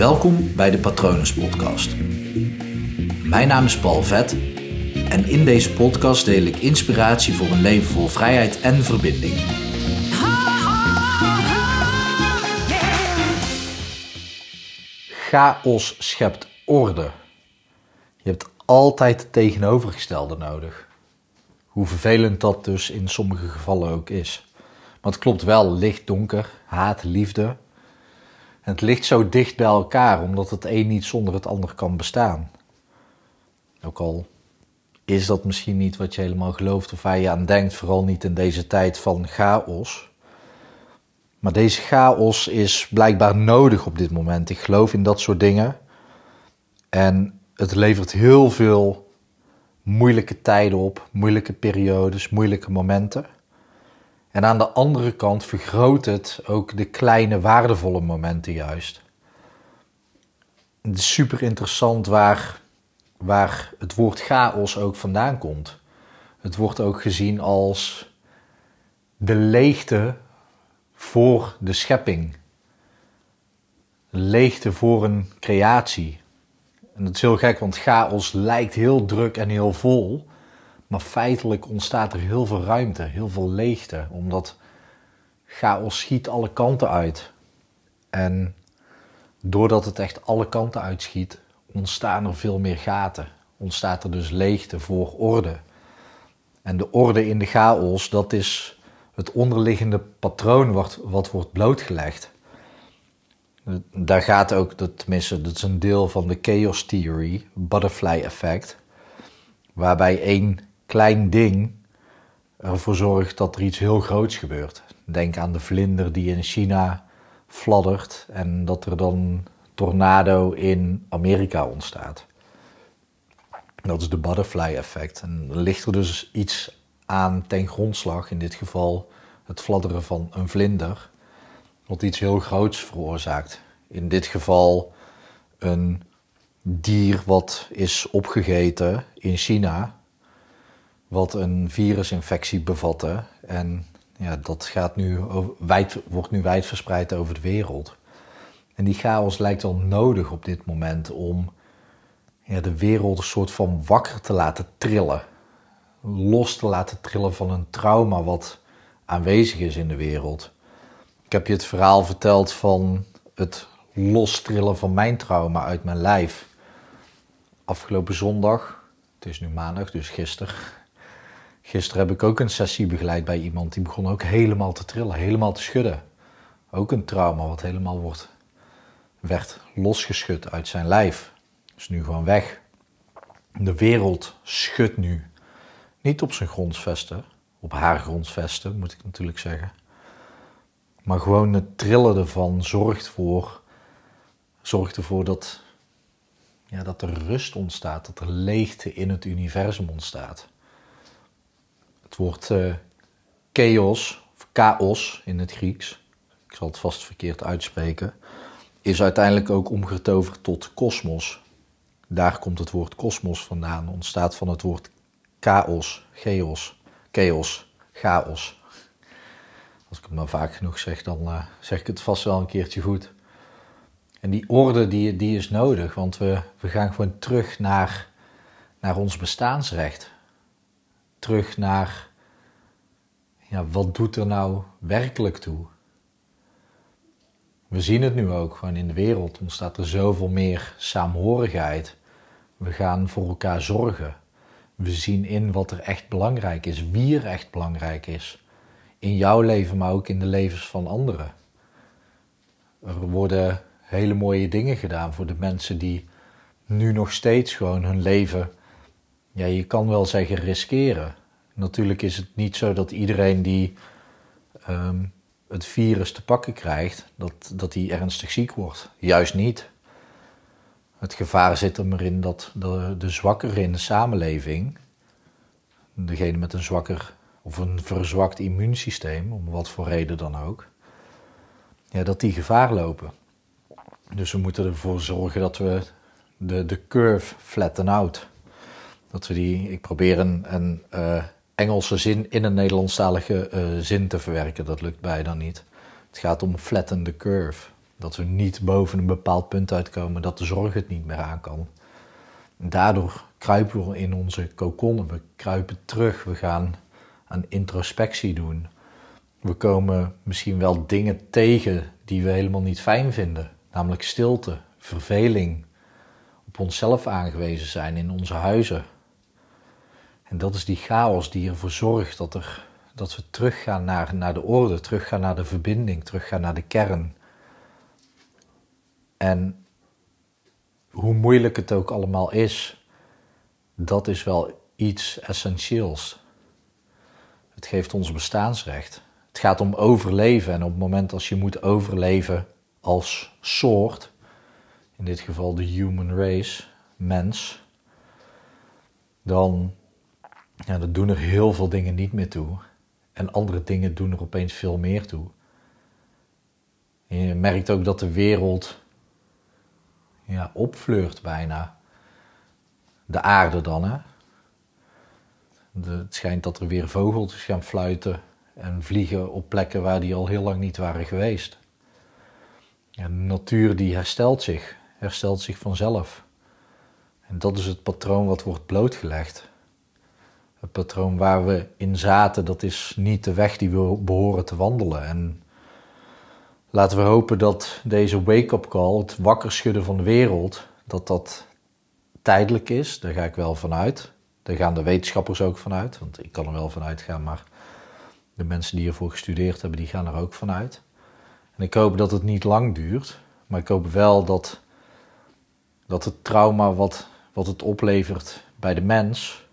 Welkom bij de Patronus Podcast. Mijn naam is Paul Vet en in deze podcast deel ik inspiratie voor een leven vol vrijheid en verbinding. Chaos schept orde. Je hebt altijd het tegenovergestelde nodig. Hoe vervelend dat dus in sommige gevallen ook is. Maar het klopt wel, licht, donker, haat, liefde. Het ligt zo dicht bij elkaar, omdat het een niet zonder het ander kan bestaan. Ook al is dat misschien niet wat je helemaal gelooft of waar je aan denkt, vooral niet in deze tijd van chaos. Maar deze chaos is blijkbaar nodig op dit moment. Ik geloof in dat soort dingen. En het levert heel veel moeilijke tijden op, moeilijke periodes, moeilijke momenten. En aan de andere kant vergroot het ook de kleine waardevolle momenten juist. Het is super interessant waar, waar het woord chaos ook vandaan komt. Het wordt ook gezien als de leegte voor de schepping. Leegte voor een creatie. En dat is heel gek, want chaos lijkt heel druk en heel vol. Maar feitelijk ontstaat er heel veel ruimte, heel veel leegte. Omdat chaos schiet alle kanten uit. En doordat het echt alle kanten uitschiet, ontstaan er veel meer gaten. Ontstaat er dus leegte voor orde. En de orde in de chaos, dat is het onderliggende patroon wat, wat wordt blootgelegd. Daar gaat ook, tenminste, dat is een deel van de chaos theory, butterfly effect, waarbij één klein ding ervoor zorgt dat er iets heel groots gebeurt. Denk aan de vlinder die in China fladdert en dat er dan tornado in Amerika ontstaat. Dat is de butterfly effect. En ligt er dus iets aan ten grondslag, in dit geval het fladderen van een vlinder, wat iets heel groots veroorzaakt. In dit geval een dier wat is opgegeten in China, wat een virusinfectie bevatte. En ja, dat gaat nu wijd, wordt nu wijdverspreid over de wereld. En die chaos lijkt wel nodig op dit moment om ja, de wereld een soort van wakker te laten trillen los te laten trillen van een trauma wat aanwezig is in de wereld. Ik heb je het verhaal verteld van het lostrillen van mijn trauma uit mijn lijf. Afgelopen zondag, het is nu maandag, dus gisteren. Gisteren heb ik ook een sessie begeleid bij iemand die begon ook helemaal te trillen, helemaal te schudden. Ook een trauma wat helemaal wordt, werd losgeschud uit zijn lijf. Is nu gewoon weg. De wereld schudt nu niet op zijn grondsvesten, op haar grondsvesten moet ik natuurlijk zeggen. Maar gewoon het trillen ervan zorgt, voor, zorgt ervoor dat, ja, dat er rust ontstaat, dat er leegte in het universum ontstaat. Het woord uh, chaos, of chaos in het Grieks, ik zal het vast verkeerd uitspreken, is uiteindelijk ook omgetoverd tot kosmos. Daar komt het woord kosmos vandaan, ontstaat van het woord chaos, chaos, chaos, chaos. Als ik het maar vaak genoeg zeg, dan uh, zeg ik het vast wel een keertje goed. En die orde die, die is nodig, want we, we gaan gewoon terug naar, naar ons bestaansrecht. Terug naar, ja, wat doet er nou werkelijk toe? We zien het nu ook, gewoon in de wereld ontstaat er zoveel meer saamhorigheid. We gaan voor elkaar zorgen. We zien in wat er echt belangrijk is, wie er echt belangrijk is. In jouw leven, maar ook in de levens van anderen. Er worden hele mooie dingen gedaan voor de mensen die nu nog steeds gewoon hun leven, ja, je kan wel zeggen, riskeren. Natuurlijk is het niet zo dat iedereen die ehm, het virus te pakken krijgt, dat, dat die ernstig ziek wordt. Juist niet. Het gevaar zit er maar in dat de, de zwakkeren in de samenleving, degene met een zwakker of een verzwakt immuunsysteem, om wat voor reden dan ook, ja, dat die gevaar lopen. Dus we moeten ervoor zorgen dat we de, de curve flatten out. Dat we die, ik probeer een, een uh, Engelse zin in een Nederlandstalige uh, zin te verwerken, dat lukt bijna niet. Het gaat om flatten the curve. Dat we niet boven een bepaald punt uitkomen, dat de zorg het niet meer aan kan. daardoor kruipen we in onze kokonnen, we kruipen terug, we gaan aan introspectie doen. We komen misschien wel dingen tegen die we helemaal niet fijn vinden, namelijk stilte, verveling, op onszelf aangewezen zijn in onze huizen. En dat is die chaos die ervoor zorgt dat, er, dat we teruggaan naar, naar de orde, teruggaan naar de verbinding, teruggaan naar de kern. En hoe moeilijk het ook allemaal is, dat is wel iets essentieels. Het geeft ons bestaansrecht. Het gaat om overleven en op het moment als je moet overleven als soort, in dit geval de human race, mens, dan, ja, dan doen er heel veel dingen niet meer toe. En andere dingen doen er opeens veel meer toe. je merkt ook dat de wereld ja, opfleurt bijna. De aarde dan, hè. De, het schijnt dat er weer vogeltjes gaan fluiten en vliegen op plekken waar die al heel lang niet waren geweest. De natuur die herstelt zich, herstelt zich vanzelf. En dat is het patroon wat wordt blootgelegd. Het patroon waar we in zaten, dat is niet de weg die we behoren te wandelen. En laten we hopen dat deze wake-up call, het wakker schudden van de wereld, dat dat tijdelijk is. Daar ga ik wel vanuit. Daar gaan de wetenschappers ook vanuit, want ik kan er wel vanuit gaan, maar de mensen die ervoor gestudeerd hebben, die gaan er ook vanuit. En ik hoop dat het niet lang duurt, maar ik hoop wel dat, dat het trauma wat, wat het oplevert bij de mens,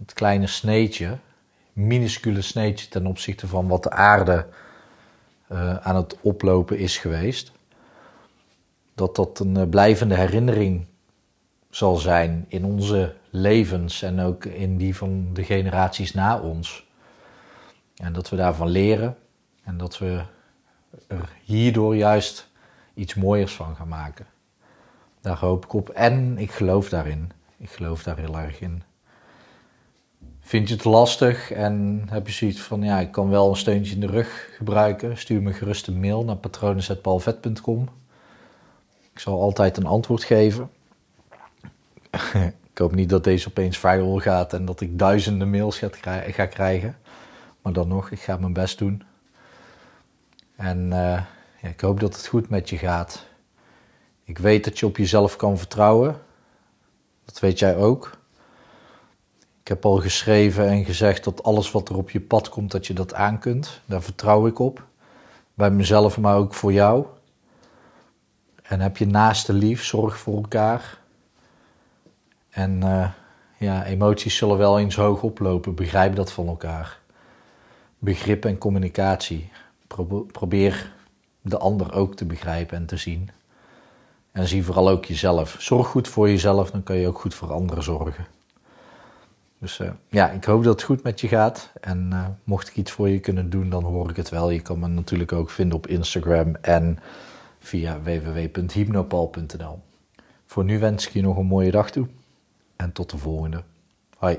het kleine sneetje, minuscule sneetje ten opzichte van wat de aarde uh, aan het oplopen is geweest, dat dat een uh, blijvende herinnering zal zijn in onze levens en ook in die van de generaties na ons. En dat we daarvan leren en dat we er hierdoor juist iets mooiers van gaan maken. Daar hoop ik op en ik geloof daarin. Ik geloof daar heel erg in. Vind je het lastig en heb je zoiets van, ja, ik kan wel een steuntje in de rug gebruiken? Stuur me gerust een mail naar patronen.palvet.com. Ik zal altijd een antwoord geven. ik hoop niet dat deze opeens viral gaat en dat ik duizenden mails ga krijgen. Maar dan nog, ik ga mijn best doen. En uh, ja, ik hoop dat het goed met je gaat. Ik weet dat je op jezelf kan vertrouwen. Dat weet jij ook. Heb al geschreven en gezegd dat alles wat er op je pad komt, dat je dat aan kunt. Daar vertrouw ik op. Bij mezelf, maar ook voor jou. En heb je naaste lief, zorg voor elkaar. En uh, ja, emoties zullen wel eens hoog oplopen. Begrijp dat van elkaar begrip en communicatie. Probeer de ander ook te begrijpen en te zien. En zie vooral ook jezelf. Zorg goed voor jezelf, dan kan je ook goed voor anderen zorgen. Dus uh, ja, ik hoop dat het goed met je gaat. En uh, mocht ik iets voor je kunnen doen, dan hoor ik het wel. Je kan me natuurlijk ook vinden op Instagram en via www.hypnopal.nl. Voor nu wens ik je nog een mooie dag toe. En tot de volgende. Hoi.